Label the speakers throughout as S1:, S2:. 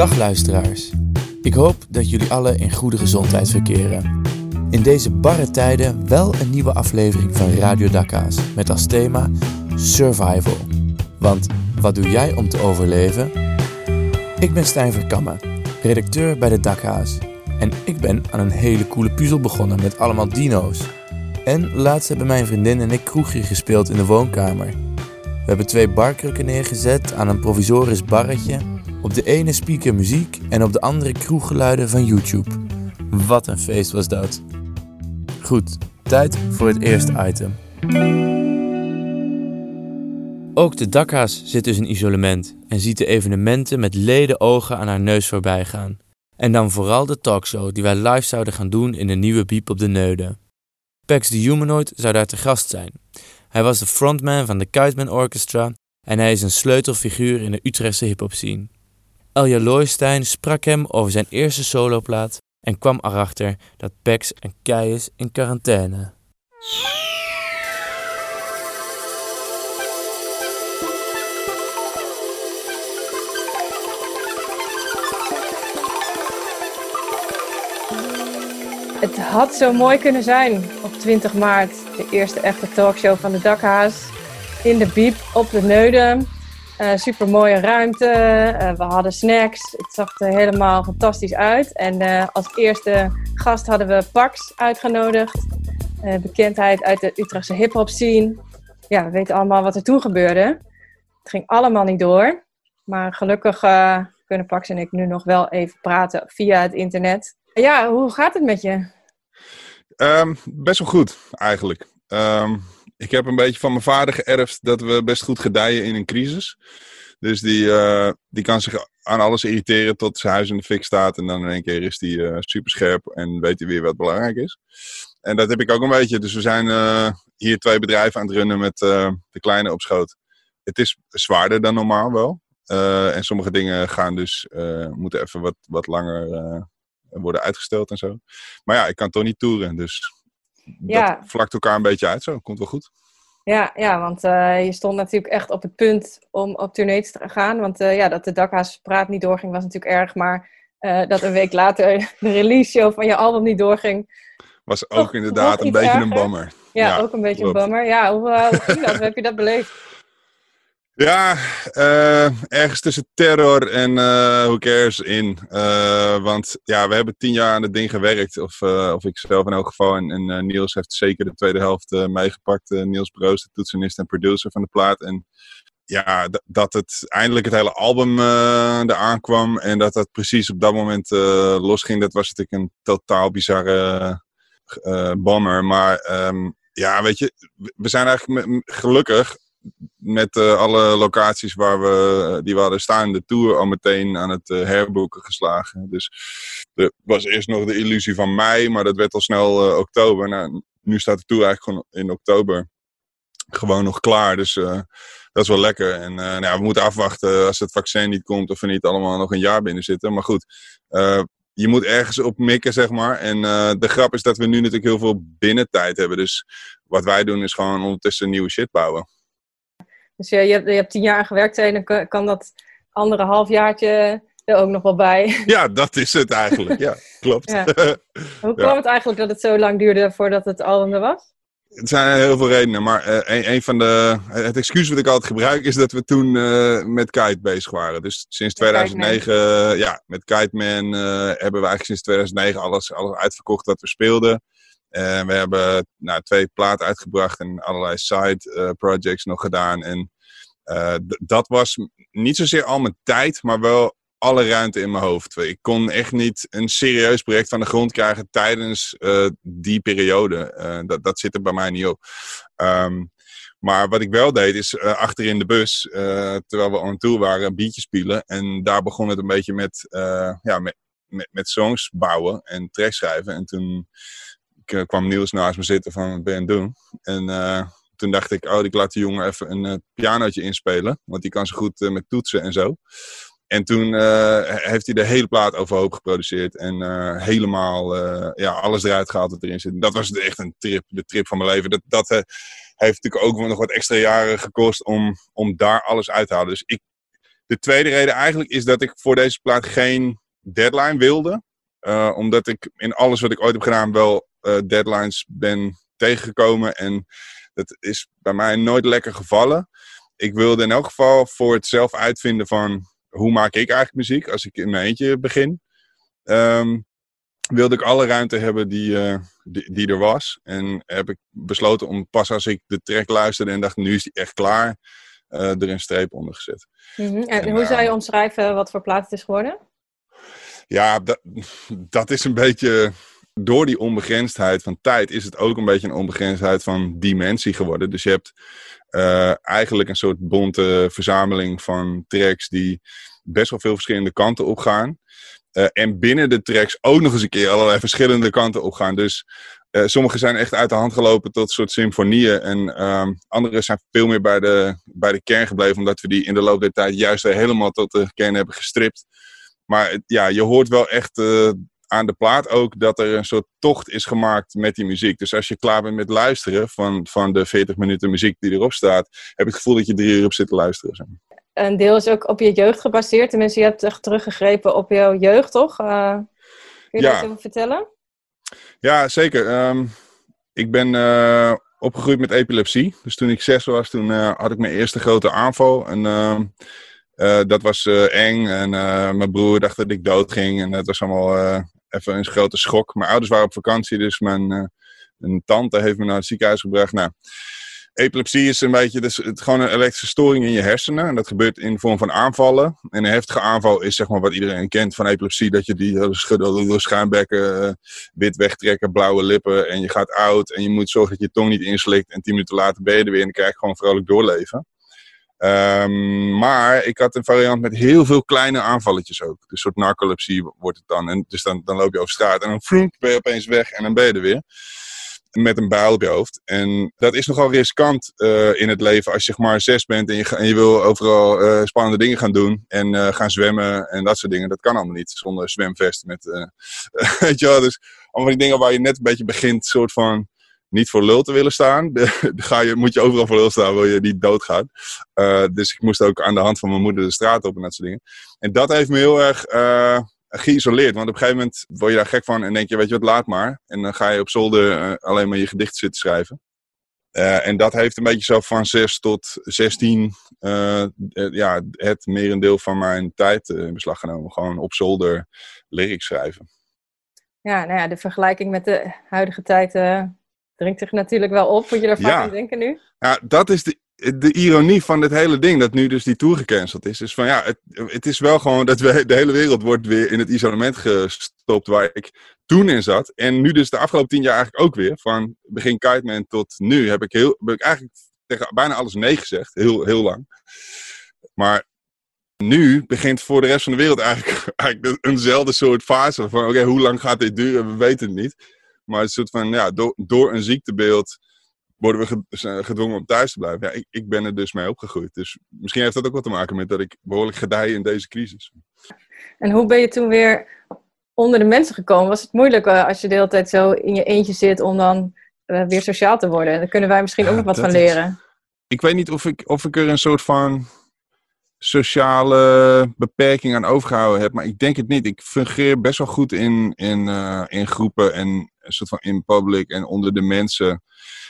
S1: Dag luisteraars. Ik hoop dat jullie alle in goede gezondheid verkeren. In deze barre tijden wel een nieuwe aflevering van Radio Dakka's met als thema Survival. Want wat doe jij om te overleven? Ik ben Stijn Verkammen, redacteur bij de Dakka's. En ik ben aan een hele coole puzzel begonnen met allemaal dino's. En laatst hebben mijn vriendin en ik kroegje gespeeld in de woonkamer. We hebben twee barkrukken neergezet aan een provisorisch barretje. Op de ene speaker muziek en op de andere kroeggeluiden van YouTube. Wat een feest was dat. Goed, tijd voor het eerste item. Ook de dakhaas zit dus in isolement en ziet de evenementen met leden ogen aan haar neus voorbij gaan. En dan vooral de talkshow die wij live zouden gaan doen in de nieuwe Biep op de Neude. Pax the Humanoid zou daar te gast zijn. Hij was de frontman van de Kuitman Orchestra en hij is een sleutelfiguur in de Utrechtse hip-hop scene. Elja Looistein sprak hem over zijn eerste soloplaat en kwam erachter dat Pax een kei is in quarantaine.
S2: Het had zo mooi kunnen zijn op 20 maart, de eerste echte talkshow van de Dakhaas. In de Biep op de Neuden. Uh, Super mooie ruimte. Uh, we hadden snacks. Het zag er helemaal fantastisch uit. En uh, als eerste gast hadden we Pax uitgenodigd. bekendheid uit de Utrechtse hip-hop scene. Ja, we weten allemaal wat er toen gebeurde. Het ging allemaal niet door. Maar gelukkig kunnen Pax en ik nu nog wel even praten via het internet. Ja, hoe gaat het met je?
S3: Um, best wel goed, eigenlijk. Um, ik heb een beetje van mijn vader geërfd dat we best goed gedijen in een crisis. Dus die, uh, die kan zich aan alles irriteren tot zijn huis in de fik staat. En dan in één keer is hij uh, super scherp en weet hij weer wat belangrijk is. En dat heb ik ook een beetje. Dus we zijn uh, hier twee bedrijven aan het runnen met de kleine op schoot. Het is zwaarder dan normaal wel. en sommige dingen gaan dus, moeten even wat, wat langer worden uitgesteld en zo. Maar ja, ik kan toch niet toeren, dus ja. dat vlakt elkaar een beetje uit zo. Komt wel goed.
S2: Ja, ja want uh, je stond natuurlijk echt op het punt om op tournee te gaan. Want uh, ja, dat de Dakhaas praat niet doorging was natuurlijk erg. Maar uh, dat een week later de release show van je album niet doorging...
S3: Was ook inderdaad een beetje erger. een bammer.
S2: Ja, ja, ook een beetje klopt. een bammer. Ja, hoe, hoe ging dat? hoe heb je dat beleefd?
S3: Ja, uh, ergens tussen terror en uh, who cares in. Uh, want ja, we hebben tien jaar aan het ding gewerkt. Of, of ik zelf in elk geval. En, en Niels heeft zeker de tweede helft meegepakt. Niels Broos, de toetsenist en producer van de plaat. En ja, dat het eindelijk het hele album eraan kwam. En dat dat precies op dat moment losging. Dat was natuurlijk een totaal bizarre bomber. Maar um, ja, weet je, we zijn eigenlijk gelukkig met uh, alle locaties waar we, eh, die we hadden staan de Tour al meteen aan het uh, herboeken geslagen. Dus er was eerst nog de illusie van mei, maar dat werd al snel oktober. Nou, nu staat de Tour eigenlijk gewoon in oktober gewoon nog klaar. Dus dat is wel lekker. En nou, we moeten afwachten als het vaccin niet komt of er niet allemaal nog een jaar binnen zitten. Maar goed, je moet ergens op mikken, zeg maar. En de grap is dat we nu natuurlijk heel veel binnentijd hebben. Dus wat wij doen is gewoon ondertussen nieuwe shit bouwen.
S2: Dus je, je, hebt, je hebt tien jaar gewerkt en dan kan dat andere halfjaartje er ook nog wel bij.
S3: Ja, dat is het eigenlijk. Ja, klopt. Ja.
S2: Hoe kwam het eigenlijk dat het zo lang duurde voordat het album er was?
S3: Het zijn heel veel redenen, maar uh, een, een, van de. Het excuus wat ik altijd gebruik is dat we toen uh, met Kite bezig waren. Dus sinds 2009, uh, ja, met Kite Man hebben we eigenlijk sinds 2009 alles, alles uitverkocht wat we speelden. En we hebben nou, twee platen uitgebracht en allerlei side uh, projects nog gedaan. En uh, dat was niet zozeer al mijn tijd, maar wel alle ruimte in mijn hoofd. Ik kon echt niet een serieus project van de grond krijgen tijdens uh, die periode. dat, dat zit er bij mij niet op. Um, maar wat ik wel deed is uh, achterin de bus, terwijl we on tour waren, een biertje spelen. En daar begon het een beetje met, ja, met, met, met songs bouwen en tracks schrijven. En toen uh, kwam Niels naast me zitten van wat ben doen? En uh, toen dacht ik, oh, ik laat die jongen even een uh, pianootje inspelen. Want die kan zo goed met toetsen en zo. En toen heeft hij de hele plaat overhoop geproduceerd. En helemaal ja, alles eruit gehaald wat erin zit. Dat was echt een trip, de trip van mijn leven. Dat, dat heeft natuurlijk ook nog wat extra jaren gekost om, om daar alles uit te halen. Dus ik De tweede reden eigenlijk is dat ik voor deze plaat geen deadline wilde. Omdat ik in alles wat ik ooit heb gedaan wel deadlines ben tegengekomen. En dat is bij mij nooit lekker gevallen. Ik wilde in elk geval voor het zelf uitvinden van hoe maak ik eigenlijk muziek als ik in mijn eentje begin. Um, wilde ik alle ruimte hebben die, uh, die, die, er was. En heb ik besloten om pas als ik de track luisterde en dacht nu is die echt klaar, uh, er een streep onder gezet.
S2: Mm -hmm. En, en, hoe zou je omschrijven wat voor plaat het is geworden?
S3: Ja, dat, dat is een beetje. Door die onbegrensdheid van tijd is het ook een beetje een onbegrensdheid van dimensie geworden. Dus je hebt uh, eigenlijk een soort bonte verzameling van tracks die best wel veel verschillende kanten op gaan. Uh, en binnen de tracks ook nog eens een keer allerlei verschillende kanten op gaan. Dus uh, sommige zijn echt uit de hand gelopen tot soort symfonieën. En uh, andere zijn veel meer bij de, bij de kern gebleven, omdat we die in de loop der tijd juist helemaal tot de kern hebben gestript. Maar ja, je hoort wel echt aan de plaat ook dat er een soort tocht is gemaakt met die muziek. Dus als je klaar bent met luisteren van, van de 40 minuten muziek die erop staat, heb je het gevoel dat je drie uur op zit te luisteren.
S2: Een deel is ook op je jeugd gebaseerd. Tenminste, je hebt echt teruggegrepen op jouw jeugd, toch? Uh, kun je ja. dat even vertellen?
S3: Ja, zeker. Um, ik ben uh, opgegroeid met epilepsie. Dus toen ik zes was, toen uh, had ik mijn eerste grote aanval. En uh, dat was eng. En mijn broer dacht dat ik dood ging. En dat was allemaal even een grote schok. Mijn ouders waren op vakantie, dus mijn, mijn tante heeft me naar het ziekenhuis gebracht. Nou, epilepsie is een beetje dus het, gewoon een elektrische storing in je hersenen. En dat gebeurt in de vorm van aanvallen. En een heftige aanval is zeg maar wat iedereen kent van epilepsie. Dat je die schuimbekken, uh, wit wegtrekken, blauwe lippen. En je gaat oud en je moet zorgen dat je tong niet inslikt. En tien minuten later ben je er weer en dan krijg je gewoon vrolijk doorleven. Um, maar ik had een variant met heel veel kleine aanvalletjes ook. Dus een soort narcolepsie wordt het dan. En dus dan, dan loop je over straat en dan vroom, ben je opeens weg en dan ben je er weer met een bijl op je hoofd. En dat is nogal riskant uh, in het leven als je zeg maar zes bent en je, en je wil overal uh, spannende dingen gaan doen en uh, gaan zwemmen en dat soort dingen. Dat kan allemaal niet zonder zwemvest met, weet je wel, dus allemaal die dingen waar je net een beetje begint soort van niet voor lul te willen staan. Ga je, moet je overal voor lul staan, wil je niet doodgaan. dus ik moest ook aan de hand van mijn moeder de straat op en dat soort dingen. En dat heeft me heel erg geïsoleerd. Want op een gegeven moment word je daar gek van en denk je, weet je wat, laat maar. En dan ga je op zolder uh, alleen maar je gedicht zitten schrijven. En dat heeft een beetje zo van 6 tot 16 uh, ja, het merendeel van mijn tijd in beslag genomen. Gewoon op zolder lyrics schrijven.
S2: Ja, nou ja, de vergelijking met de huidige tijd dringt zich natuurlijk wel op. Moet je daar vaak
S3: ja.
S2: aan denken nu?
S3: Ja, dat is de, de ironie van dit hele ding, dat nu dus die tour gecanceld is, is van ja, het, het is wel gewoon dat we, de hele wereld wordt weer in het isolement gestopt waar ik toen in zat. En nu dus de afgelopen tien jaar eigenlijk ook weer, van begin Kiteman tot nu, heb ik, heel, heb ik eigenlijk tegen bijna alles nee gezegd, heel, heel lang. Maar nu begint voor de rest van de wereld eigenlijk, eigenlijk eenzelfde soort fase van oké, okay, hoe lang gaat dit duren, we weten het niet. Maar het soort van, ja, door, door een ziektebeeld worden we gedwongen om thuis te blijven. Ja, ik, ik ben er dus mee opgegroeid. Dus misschien heeft dat ook wat te maken met dat ik behoorlijk gedij in deze crisis.
S2: En hoe ben je toen weer onder de mensen gekomen? Was het moeilijk uh, als je de hele tijd zo in je eentje zit om dan uh, weer sociaal te worden? Daar kunnen wij misschien ook nog wat van leren. Is...
S3: Ik weet niet of ik, of ik er een soort van sociale beperking aan overgehouden heb, maar ik denk het niet. Ik fungeer best wel goed in, in, uh, in groepen en een soort van in public en onder de mensen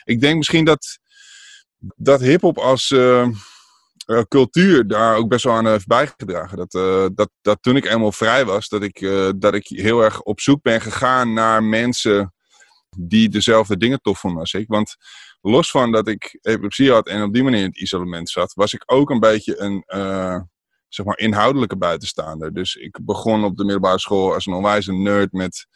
S3: ik denk misschien dat, dat hip-hop als uh, uh, cultuur daar ook best wel aan heeft bijgedragen. Dat, uh, dat, dat toen ik eenmaal vrij was, dat ik, dat ik heel erg op zoek ben gegaan naar mensen die dezelfde dingen tof vonden als ik. Want los van dat ik epilepsie had en op die manier in het isolement zat, was ik ook een beetje een zeg maar inhoudelijke buitenstaander. Dus ik begon op de middelbare school als een onwijze nerd met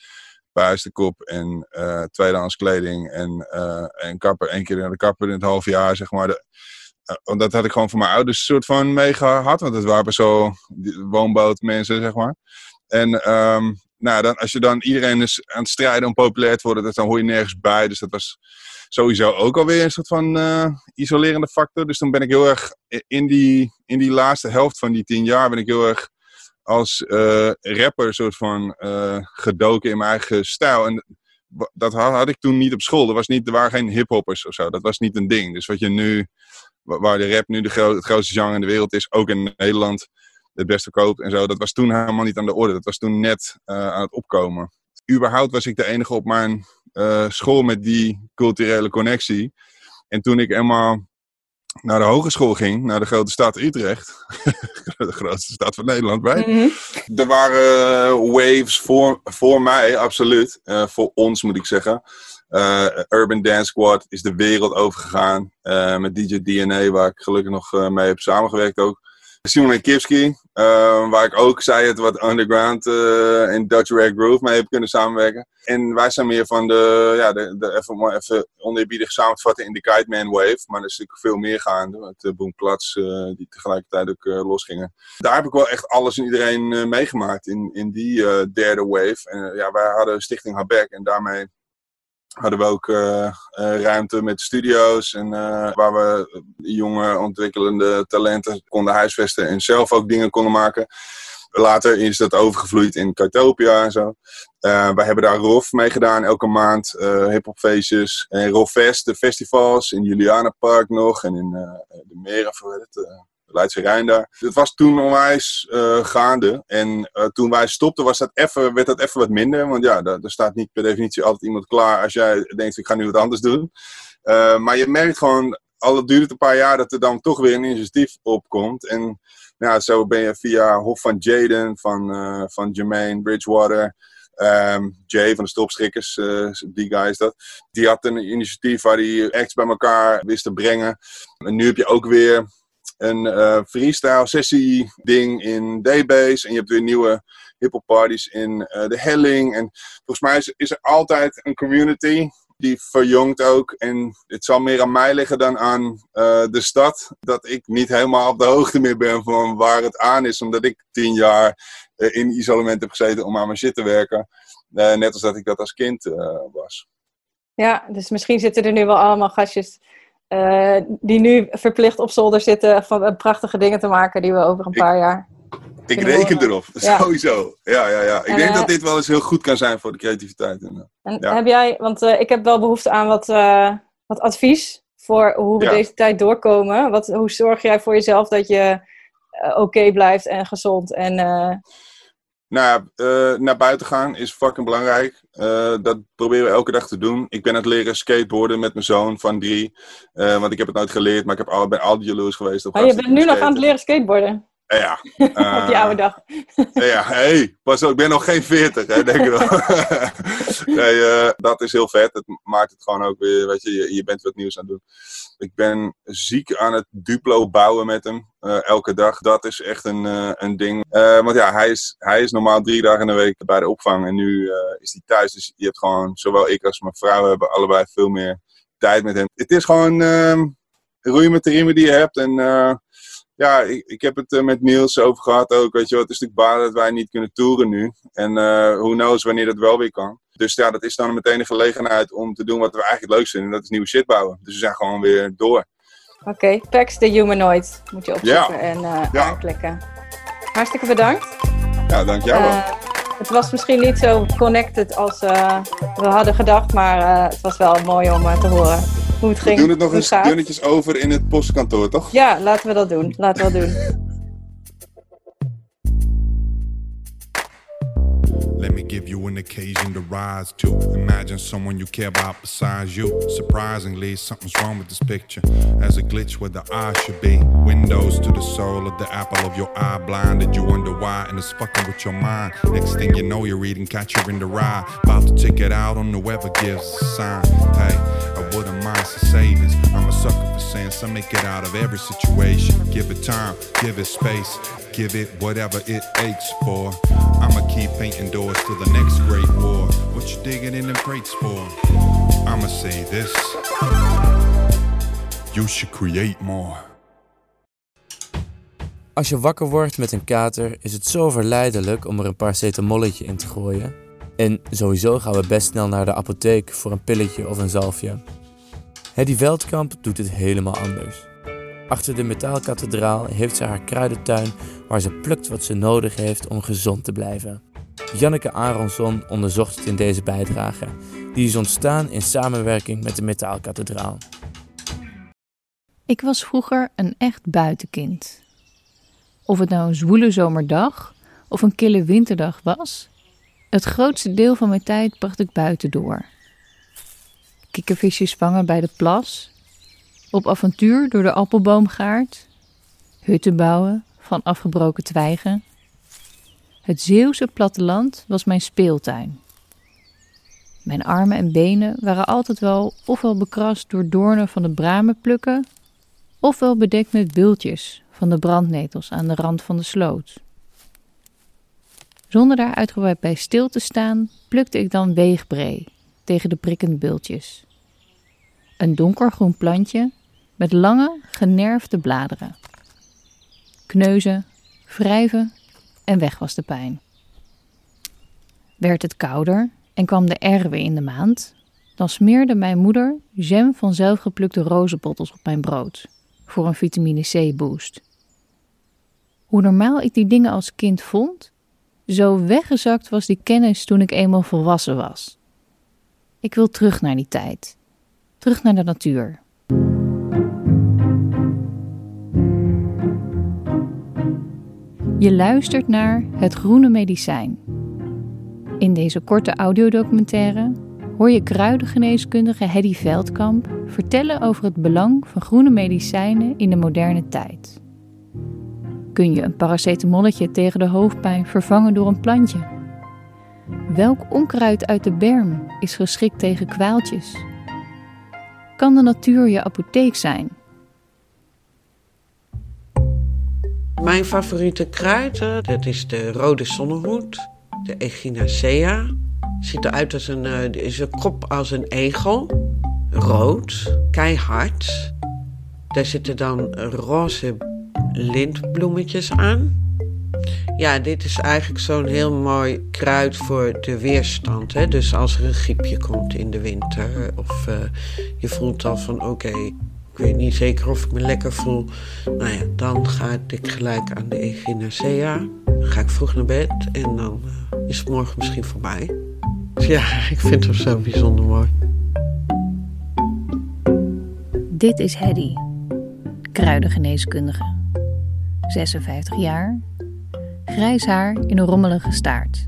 S3: kop en uh, tweedehands kleding en, uh, en kapper. één keer naar de kapper in het half jaar, zeg maar. De, uh, dat had ik gewoon van mijn ouders soort van mee gehad. Want het waren zo woonbootmensen, zeg maar. En um, nou, dan, als je dan iedereen is aan het strijden om populair te worden, dan hoor je nergens bij. Dus dat was sowieso ook alweer een soort van isolerende factor. Dus toen ben ik heel erg in die, in die laatste helft van die tien jaar ben ik heel erg als uh, rapper soort van uh, gedoken in mijn eigen stijl. En dat had, had, ik toen niet op school. Er, was niet, er waren geen hiphoppers of zo. Dat was niet een ding. Dus wat je nu, waar de rap nu de het grootste genre in de wereld is, ook in Nederland, het best verkoopt en zo. Dat was toen helemaal niet aan de orde. Dat was toen net aan het opkomen. Überhaupt was ik de enige op mijn school met die culturele connectie. En toen ik eenmaal naar de hogeschool ging, naar de grote stad Utrecht, de grootste stad van Nederland bij. Mhm. Er waren eh, waves voor, voor mij, absoluut. Uh, voor ons moet ik zeggen. Uh, Urban Dance Squad is de wereld overgegaan. met DJ DNA, waar ik gelukkig nog mee heb samengewerkt ook. Simon Kipski, uh, waar ik ook zei het wat underground uh, in Dutch Rag Groove mee heb kunnen samenwerken. En wij zijn meer van de, ja, de, even, even oneerbiedig samen te vatten in de Kite Man Wave. Maar er is natuurlijk veel meer gaande, met de Boom uh, die tegelijkertijd ook losgingen. Daar heb ik wel echt alles en iedereen meegemaakt in, in die derde wave. En ja, wij hadden Stichting Habek en daarmee hadden we ook uh, ruimte met studio's en uh, waar we jonge ontwikkelende talenten konden huisvesten en zelf ook dingen konden maken. Later is dat overgevloeid in Cartopia en zo. wij hebben daar ROF mee gedaan elke maand, hiphopfeestjes en ROFest, de festivals in Juliana Park nog en in de Meren, voor het, Leidse Rijn daar. Het was toen onwijs uh, gaande. En uh, toen wij stopten was dat even, werd dat even wat minder. Want ja, er staat niet per definitie altijd iemand klaar als jij denkt ik ga nu wat anders doen. Uh, maar je merkt gewoon, al het duurt een paar jaar, dat er dan toch weer een initiatief opkomt. En ja, zo ben je via Hof van Jaden, van, van Jermaine Bridgewater... Um, Jay van de Stopschrikkers, die guy is dat. Die had een initiatief waar die acts bij elkaar wist te brengen. En nu heb je ook weer een uh, freestyle sessie ding in Daybase. En je hebt weer nieuwe hip parties in uh, de Helling. En volgens mij is, is, er altijd een community die verjongt ook. En het zal meer aan mij liggen dan aan uh, de stad. Dat ik niet helemaal op de hoogte meer ben van waar het aan is. Omdat ik tien jaar in isolement heb gezeten om aan mijn shit te werken. net als dat ik dat als kind was.
S2: Ja, dus misschien zitten er nu wel allemaal gastjes uh, die nu verplicht op zolder zitten van uh, prachtige dingen te maken die we over een paar jaar.
S3: Ik reken erop, sowieso. Ja, ja, ja. Ik denk uh, dat dit wel eens heel goed kan zijn voor de creativiteit.
S2: En, en heb jij, want ik heb wel behoefte aan wat, wat advies voor hoe we deze tijd doorkomen. Wat, hoe zorg jij voor jezelf dat je oké blijft en gezond en
S3: nou, uh, naar buiten gaan is fucking belangrijk. Uh, dat proberen we elke dag te doen. Ik ben aan het leren skateboarden met mijn zoon van drie. Uh, want ik heb het nooit geleerd, maar ik heb al, ben altijd jaloers geweest. Op
S2: oh, je bent nu nog aan het leren skateboarden?
S3: Ja.
S2: op die oude dag.
S3: ja, hey, pas op, ik ben nog geen veertig, denk ik wel. nee, dat is heel vet. Het maakt het gewoon ook weer, weet je, je, je bent wat nieuws aan het doen. Ik ben ziek aan het Duplo bouwen met hem. Uh, elke dag. Dat is echt een, uh, een ding. Uh, want ja, hij is, hij is normaal drie dagen in de week bij de opvang. En nu is hij thuis. Dus je hebt gewoon, zowel ik als mijn vrouw hebben allebei veel meer tijd met hem. Het is gewoon ehm, roeien met de riemen die je hebt. En ja, ik, ik heb het met Niels over gehad ook. Weet je wat, het is natuurlijk baan dat wij niet kunnen toeren nu. En who knows wanneer dat wel weer kan. Dus ja, dat is dan meteen een gelegenheid om te doen wat we eigenlijk leuk vinden. En dat is nieuwe shit bouwen. Dus we zijn gewoon weer door.
S2: Oké, okay. Pax the Humanoid moet je opzoeken en uh, ja. aanklikken. Hartstikke bedankt.
S3: Ja, dank jou wel. Uh,
S2: het was misschien niet zo connected als uh, we hadden gedacht, maar het was wel mooi om te horen hoe het ging.
S3: We doen het nog eens dunnetjes over in het postkantoor, toch?
S2: Ja, laten we dat doen. Laten we dat doen. Let me give you an occasion to rise to. Imagine someone you care about besides you. Surprisingly, something's wrong with this picture. As a glitch where the eye should be. Windows to the soul of the apple of your eye. Blinded, you wonder why, and it's fucking with your mind. Next thing you know, you're reading Catcher in the Rye. About to take it out on whoever gives a sign. Hey, I mind some savings. I'm a sucker for saying some make it out of every situation. Give it time, give it space, give it whatever it aches for. I'ma keep painting doors to the next great war. What you digging in the crates for? I'ma say this. You should create more. Als je wakker wordt met een kater, is het zo verleidelijk om er een paracetamolletje in te gooien. En sowieso gaan we best snel naar de apotheek voor een pilletje of een zalfje. Hedy Veldkamp doet het helemaal anders. Achter de metaalkathedraal heeft ze haar kruidentuin waar ze plukt wat ze nodig heeft om gezond te blijven. Janneke Aronson onderzocht het in deze bijdrage. Die is ontstaan in samenwerking met de Metaalkathedraal.
S4: Ik was vroeger een echt buitenkind. Of het nou een zwoele zomerdag of een kille winterdag was, het grootste deel van mijn tijd bracht ik buiten door. Kikkervisjes vangen bij de plas, op avontuur door de appelboomgaard, hutten bouwen van afgebroken twijgen. Het Zeeuwse platteland was mijn speeltuin. Mijn armen en benen waren altijd wel ofwel bekrast door doornen van de bramen plukken, ofwel bedekt met bultjes van de brandnetels aan de rand van de sloot. Zonder daar uitgebreid bij stil te staan, plukte ik dan weegbree tegen de prikkende bultjes. Een donkergroen plantje met lange, generfde bladeren. Kneuzen, wrijven en weg was de pijn. Werd het kouder en kwam de erwe in de maand, dan smeerde mijn moeder jam van zelfgeplukte rozenbottels op mijn brood voor een vitamine C boost. Hoe normaal ik die dingen als kind vond, zo weggezakt was die kennis toen ik eenmaal volwassen was. Ik wil terug naar die tijd, terug naar de natuur. Je luistert naar Het Groene Medicijn. In deze korte audiodocumentaire hoor je kruidengeneeskundige Hedy Veldkamp vertellen over het belang van groene medicijnen in de moderne tijd. Kun je een paracetamolletje tegen de hoofdpijn vervangen door een plantje? Welk onkruid uit de berm is geschikt tegen kwaaltjes? Kan de natuur je apotheek zijn?
S5: Mijn favoriete kruid, dat is de rode zonnehoed, de Echinacea. Ziet eruit als een, uh, is een kop als een egel. Rood, keihard. Daar zitten dan roze lintbloemetjes aan. Ja, dit is eigenlijk zo'n heel mooi kruid voor de weerstand. Hè? Dus als er een griepje komt in de winter of uh, je voelt al van oké, ik weet niet zeker of ik me lekker voel. Nou ja, dan ga ik gelijk aan de echinacea. Dan ga ik vroeg naar bed en dan uh, is het morgen misschien voorbij. Ja, ik vind het zo bijzonder mooi.
S4: Dit is Hedy, kruidengeneeskundige. 56 jaar, grijs haar in een rommelige staart.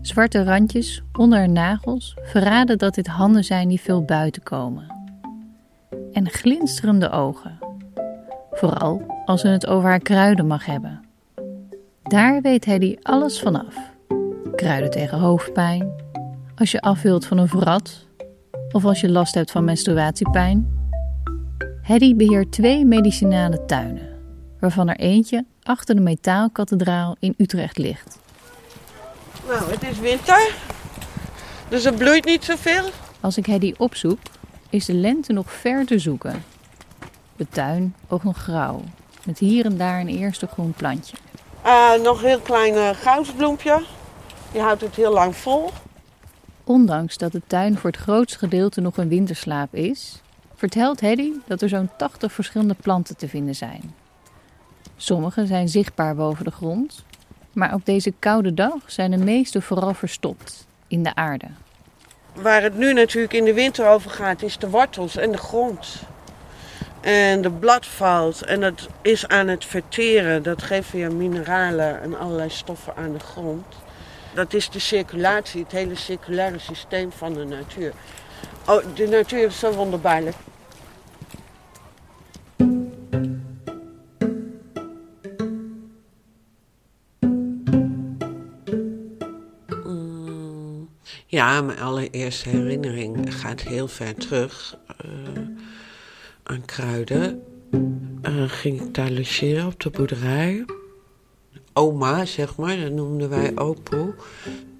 S4: Zwarte randjes onder haar nagels verraden dat dit handen zijn die veel buiten komen. En glinsterende ogen, vooral als ze het over haar kruiden mag hebben. Daar weet Hedy alles vanaf. Kruiden tegen hoofdpijn, als je af wilt van een vrat of als je last hebt van menstruatiepijn. Hedy beheert twee medicinale tuinen waarvan er eentje achter de metaalkathedraal in Utrecht ligt.
S5: Nou, het is winter, dus er bloeit niet zoveel.
S4: Als ik Hedy opzoek, is de lente nog ver te zoeken. De tuin ook nog grauw, met hier en daar een eerste groen plantje.
S5: Uh, nog een heel klein uh, goudbloempje. Die houdt het heel lang vol.
S4: Ondanks dat de tuin voor het grootste gedeelte nog een winterslaap is, vertelt Hedy dat er zo'n 80 verschillende planten te vinden zijn. Sommige zijn zichtbaar boven de grond, maar op deze koude dag zijn de meeste vooral verstopt in de aarde.
S5: Waar het nu natuurlijk in de winter over gaat, is de wortels en de grond. En de blad valt en dat is aan het verteren. Dat geeft weer mineralen en allerlei stoffen aan de grond. Dat is de circulatie, het hele circulaire systeem van de natuur. Oh, de natuur is zo wonderbaarlijk. Ja, mijn allereerste herinnering gaat heel ver terug uh, aan kruiden. Uh, ging ik daar logeren op de boerderij. Oma, zeg maar, dat noemden wij opoe.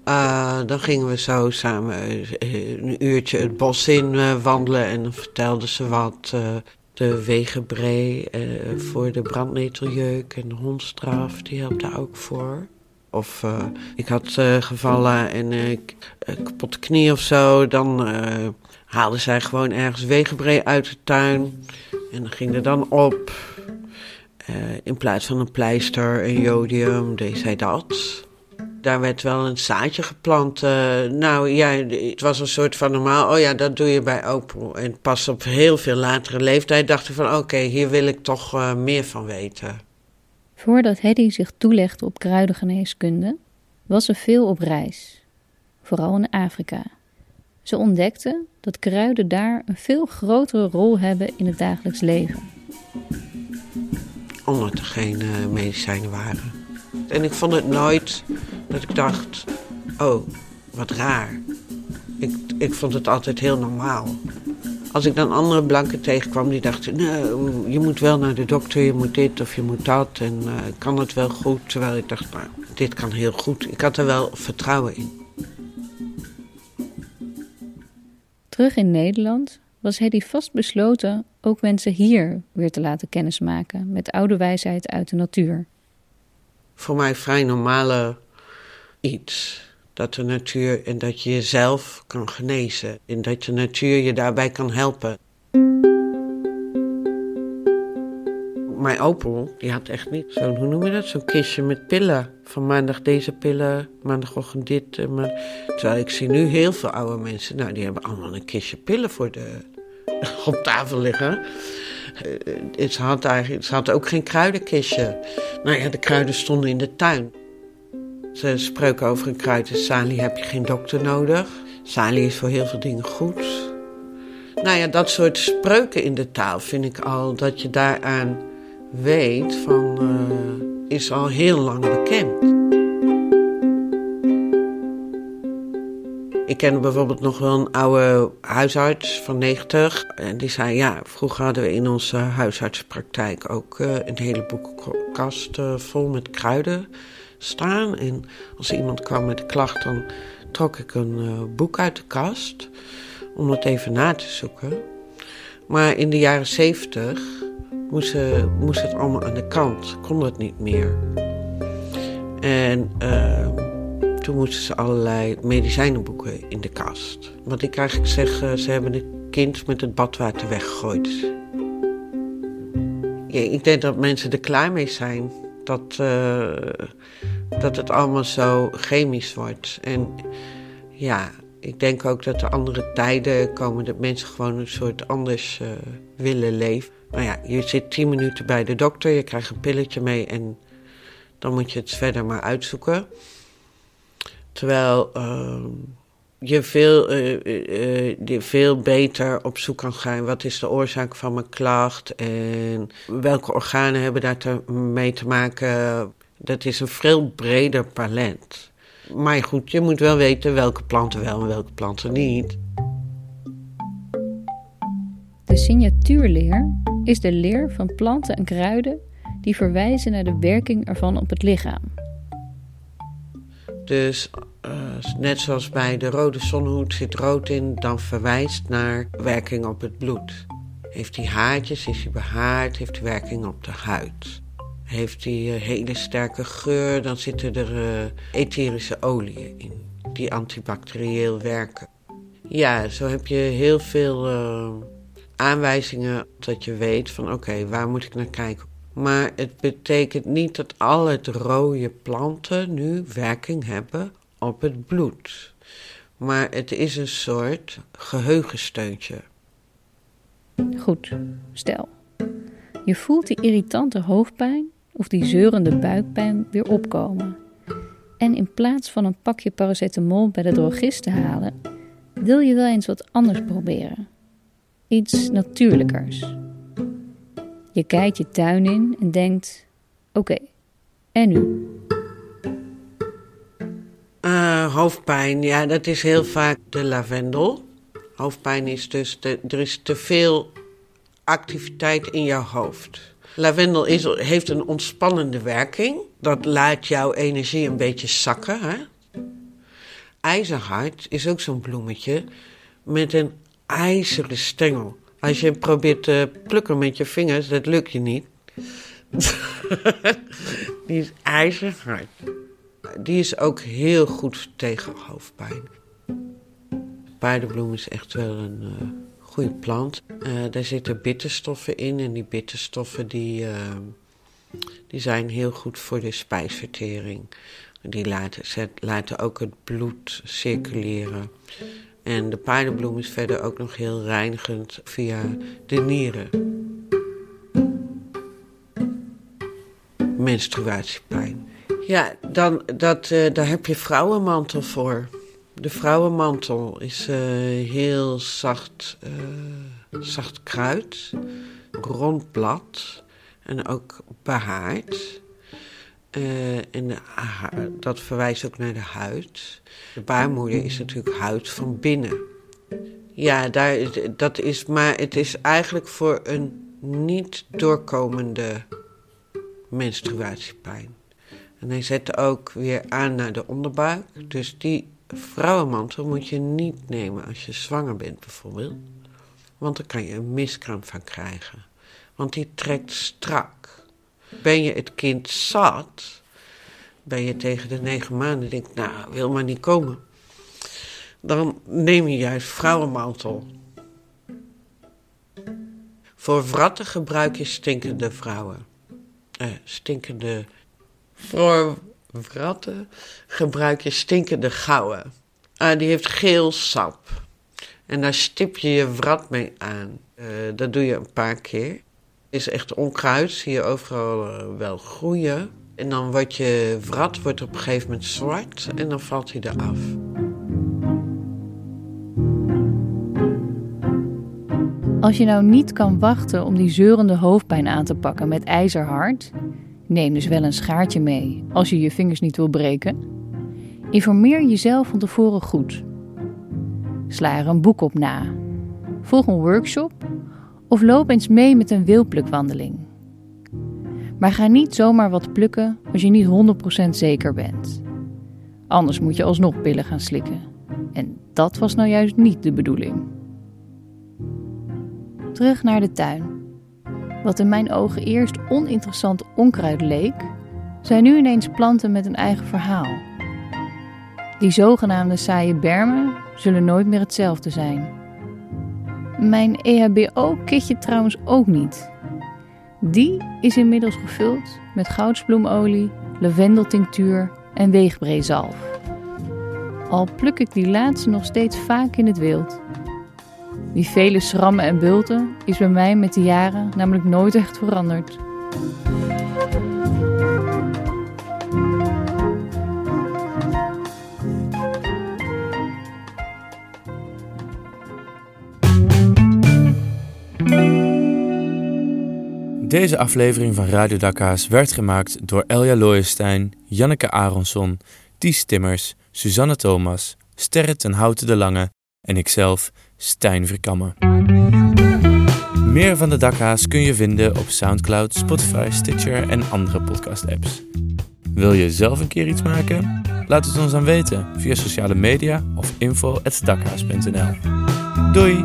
S5: Uh, dan gingen we zo samen een uurtje het bos in wandelen en dan vertelde ze wat. de wegenbree voor de brandneteljeuk en de hondstraf, die helpt daar ook voor. Of uh, ik had uh, gevallen en uh, kapotte knie of zo. Dan haalden zij gewoon ergens wegenbree uit de tuin. En dan ging er dan op. in plaats van een pleister, een jodium, deed zij dat. Daar werd wel een zaadje geplant. nou ja, het was een soort van normaal. Oh ja, dat doe je bij Opel. En pas op heel veel latere leeftijd dacht ik van... oké, hier wil ik toch meer van weten.
S4: Voordat Hedy zich toelegde op kruidengeneeskunde, was ze veel op reis, vooral in Afrika. Ze ontdekte dat kruiden daar een veel grotere rol hebben in het dagelijks leven.
S5: Omdat er geen uh, medicijnen waren. En ik vond het nooit dat ik dacht: oh, wat raar. Ik, ik vond het altijd heel normaal. Als ik dan andere blanken tegenkwam die dachten, nou, je moet wel naar de dokter, je moet dit of je moet dat. En uh, kan het wel goed? Terwijl ik dacht, nou, dit kan heel goed. Ik had er wel vertrouwen in.
S4: Terug in Nederland was Hedy vastbesloten ook mensen hier weer te laten kennismaken met oude wijsheid uit de natuur.
S5: Voor mij vrij normale iets. Dat de natuur en dat je jezelf kan genezen. En dat de natuur je daarbij kan helpen. Mijn opel, die had echt niet zo'n, hoe noem je dat, zo'n kistje met pillen. Van maandag deze pillen, maandagochtend dit. Maar, terwijl ik zie nu heel veel oude mensen, nou die hebben allemaal een kistje pillen voor de, op tafel liggen. Uh, ze, had eigenlijk, ze had ook geen kruidenkistje. Nou ja, de kruiden stonden in de tuin. Ze spreken over een kruid in Sali heb je geen dokter nodig. Sali is voor heel veel dingen goed. Nou ja, dat soort spreuken in de taal vind ik al dat je daaraan weet van uh, is al heel lang bekend. Ik ken bijvoorbeeld nog wel een oude huisarts van 90. En die zei, ja, vroeger hadden we in onze huisartspraktijk ook uh, een hele boekenkast vol met kruiden staan. En als iemand kwam met een klacht, dan trok ik een uh, boek uit de kast om het even na te zoeken. Maar in de jaren zeventig moest, moest het allemaal aan de kant, kon het niet meer. En uh, toen moesten ze allerlei medicijnenboeken in de kast. Wat ik eigenlijk zeg, uh, ze hebben het kind met het badwater weggegooid. Ja, ik denk dat mensen er klaar mee zijn dat, uh, dat het allemaal zo chemisch wordt. En ja, ik denk ook dat er andere tijden komen dat mensen gewoon een soort anders uh, willen leven. Nou ja, je zit tien minuten bij de dokter, je krijgt een pilletje mee en dan moet je het verder maar uitzoeken. Terwijl uh, je veel, uh, uh, veel beter op zoek kan gaan. Wat is de oorzaak van mijn klacht? En welke organen hebben daar mee te maken? Dat is een veel breder palet. Maar goed, je moet wel weten welke planten wel en welke planten niet.
S4: De signatuurleer is de leer van planten en kruiden die verwijzen naar de werking ervan op het lichaam.
S5: Dus uh, net zoals bij de rode zonnehoed zit rood in, dan verwijst naar werking op het bloed. Heeft hij haartjes, is hij behaard, heeft hij werking op de huid. Heeft hij uh, hele sterke geur, dan zitten er uh, etherische oliën in die antibacterieel werken. Ja, zo heb je heel veel aanwijzingen dat je weet van oké, waar moet ik naar kijken. Maar het betekent niet dat al het rode planten nu werking hebben op het bloed. Maar het is een soort geheugensteuntje.
S4: Goed, stel. Je voelt die irritante hoofdpijn of die zeurende buikpijn weer opkomen. En in plaats van een pakje paracetamol bij de drogist te halen, wil je wel eens wat anders proberen. Iets natuurlijkers. Je kijkt je tuin in en denkt: oké, en nu?
S5: Uh, hoofdpijn, ja, dat is heel vaak de lavendel. Hoofdpijn is dus, de, er is te veel activiteit in jouw hoofd. Lavendel is, heeft een ontspannende werking. Dat laat jouw energie een beetje zakken. Hè? Is ook zo'n bloemetje met een ijzeren stengel. Als je probeert te plukken met je vingers, dat lukt je niet. Die is ijzerhard. Die is ook heel goed tegen hoofdpijn. Paardenbloem is echt wel een uh, goede plant. Uh, daar zitten bitterstoffen in en die bitterstoffen die, uh, die zijn heel goed voor de spijsvertering. Die laten, zet, laten ook het bloed circuleren. En de paardenbloem is verder ook nog heel reinigend via de nieren. menstruatiepijn. Ja, dan, dat, uh, daar heb je vrouwenmantel voor. De vrouwenmantel is uh, heel zacht, uh, zacht kruid, rond blad en ook behaard. en de, dat verwijst ook naar de huid. De baarmoeder is natuurlijk huid van binnen. Ja, daar, dat is, maar het is eigenlijk voor een niet doorkomende menstruatiepijn. En hij zet ook weer aan naar de onderbuik. Dus die vrouwenmantel moet je niet nemen als je zwanger bent bijvoorbeeld. Want dan kan je een miskramp van krijgen. Want die trekt strak. Ben je het kind zat, ben je tegen de negen maanden denkt, nou, wil maar niet komen. Dan neem je juist vrouwenmantel. Voor wratten gebruik je stinkende vrouwen. Eh, stinkende voor wratten gebruik je stinkende gouden. Ah, die heeft geel sap. En daar stip je je wrat mee aan. Uh, dat doe je een paar keer. Is echt onkruid, zie je overal uh, wel groeien. En dan wordt je wrat wordt op een gegeven moment zwart en dan valt hij eraf.
S4: Als je nou niet kan wachten om die zeurende hoofdpijn aan te pakken met ijzerhard, Neem dus wel een schaartje mee als je je vingers niet wil breken. Informeer jezelf van tevoren goed. Sla er een boek op na. Volg een workshop of loop eens mee met een wielplukwandeling. Maar ga niet zomaar wat plukken als je niet 100% zeker bent. Anders moet je alsnog pillen gaan slikken. En dat was nou juist niet de bedoeling. Terug naar de tuin. Wat in mijn ogen eerst oninteressant onkruid leek, zijn nu ineens planten met een eigen verhaal. Die zogenaamde saaie bermen zullen nooit meer hetzelfde zijn. Mijn EHBO-kitje trouwens ook niet. Die is inmiddels gevuld met goudsbloemolie, lavendeltinctuur en weegbreezalf. Al pluk ik die laatste nog steeds vaak in het wild. Die vele schrammen en bulten is bij mij met de jaren namelijk nooit echt veranderd.
S1: Deze aflevering van Radio Dakka's werd gemaakt door Elja Looijenstein, Janneke Aronson, Ties Timmers, Suzanne Thomas, Sterre ten Houten de Lange en ikzelf, Stijn Verkammen. Meer van de Dakhaas kun je vinden op Soundcloud, Spotify, Stitcher en andere podcast-apps. Wil je zelf een keer iets maken? Laat het ons dan weten via sociale media of info.dakhaas.nl. Doei!